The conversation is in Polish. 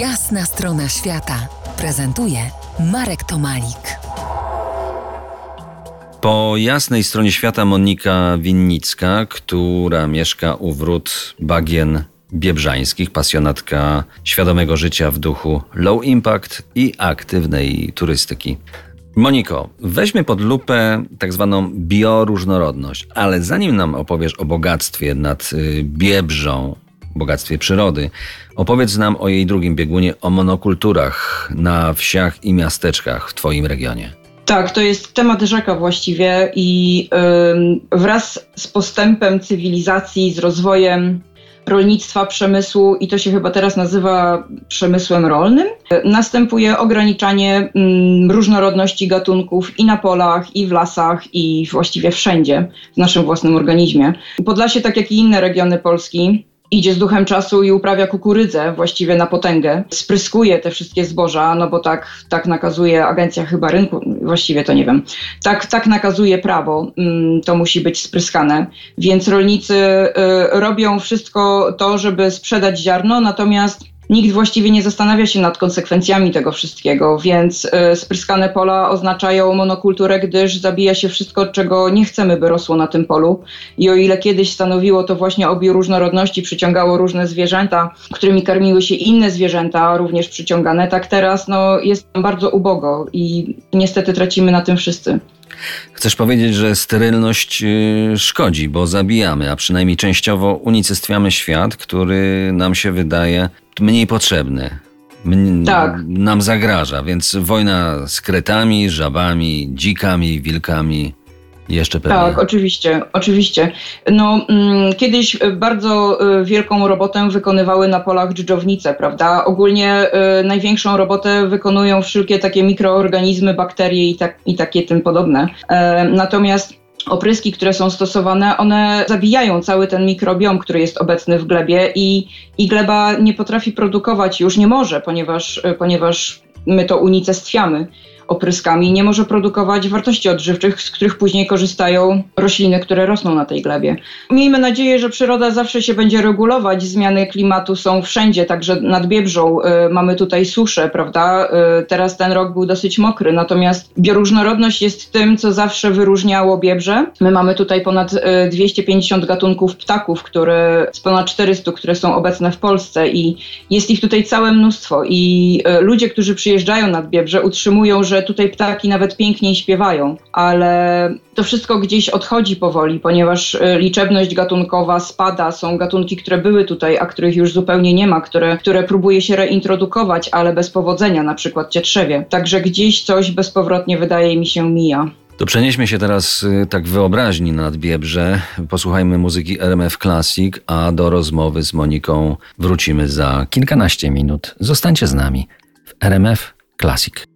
Jasna strona świata prezentuje Marek Tomalik. Po jasnej stronie świata Monika Winnicka, która mieszka u wrót bagien biebrzańskich, pasjonatka świadomego życia w duchu low impact i aktywnej turystyki. Moniko, weźmy pod lupę tak zwaną bioróżnorodność, ale zanim nam opowiesz o bogactwie nad y, Biebrzą, bogactwie przyrody, opowiedz nam o jej drugim biegunie, o monokulturach na wsiach i miasteczkach w Twoim regionie. Tak, to jest temat rzeka właściwie i yy, wraz z postępem cywilizacji, z rozwojem rolnictwa, przemysłu i to się chyba teraz nazywa przemysłem rolnym. Następuje ograniczanie różnorodności gatunków i na polach, i w lasach, i właściwie wszędzie w naszym własnym organizmie. Podlasie, tak jak i inne regiony Polski, idzie z duchem czasu i uprawia kukurydzę właściwie na potęgę. Spryskuje te wszystkie zboża, no bo tak, tak nakazuje agencja chyba rynku, właściwie to nie wiem. Tak, tak nakazuje prawo, mm, to musi być spryskane. Więc rolnicy y, robią wszystko to, żeby sprzedać ziarno, natomiast Nikt właściwie nie zastanawia się nad konsekwencjami tego wszystkiego, więc y, spryskane pola oznaczają monokulturę, gdyż zabija się wszystko, czego nie chcemy, by rosło na tym polu. I o ile kiedyś stanowiło to właśnie o bioróżnorodności, przyciągało różne zwierzęta, którymi karmiły się inne zwierzęta, również przyciągane, tak teraz no, jest bardzo ubogo i niestety tracimy na tym wszyscy. Chcesz powiedzieć, że sterylność y, szkodzi, bo zabijamy, a przynajmniej częściowo unicestwiamy świat, który nam się wydaje mniej potrzebny. tak. Nam zagraża, więc wojna z kretami, żabami, dzikami, wilkami. Jeszcze pewnie. Tak, oczywiście, oczywiście. No, mm, kiedyś bardzo y, wielką robotę wykonywały na polach dżdżownice, prawda? Ogólnie y, największą robotę wykonują wszelkie takie mikroorganizmy, bakterie i, tak, i takie tym podobne. E, natomiast opryski, które są stosowane, one zabijają cały ten mikrobiom, który jest obecny w glebie i, i gleba nie potrafi produkować, już nie może, ponieważ, ponieważ my to unicestwiamy opryskami, nie może produkować wartości odżywczych, z których później korzystają rośliny, które rosną na tej glebie. Miejmy nadzieję, że przyroda zawsze się będzie regulować. Zmiany klimatu są wszędzie, także nad Biebrzą y, mamy tutaj suszę, prawda? Y, teraz ten rok był dosyć mokry, natomiast bioróżnorodność jest tym, co zawsze wyróżniało Biebrze. My mamy tutaj ponad y, 250 gatunków ptaków, które, z ponad 400, które są obecne w Polsce i jest ich tutaj całe mnóstwo i y, ludzie, którzy przyjeżdżają nad Biebrze utrzymują, że że tutaj ptaki nawet piękniej śpiewają, ale to wszystko gdzieś odchodzi powoli, ponieważ y, liczebność gatunkowa spada. Są gatunki, które były tutaj, a których już zupełnie nie ma, które, które próbuje się reintrodukować, ale bez powodzenia, na przykład cietrzewie. Także gdzieś coś bezpowrotnie wydaje mi się mija. To przenieśmy się teraz y, tak wyobraźni nad Biebrze. Posłuchajmy muzyki RMF Classic, a do rozmowy z Moniką wrócimy za kilkanaście minut. Zostańcie z nami w RMF Classic.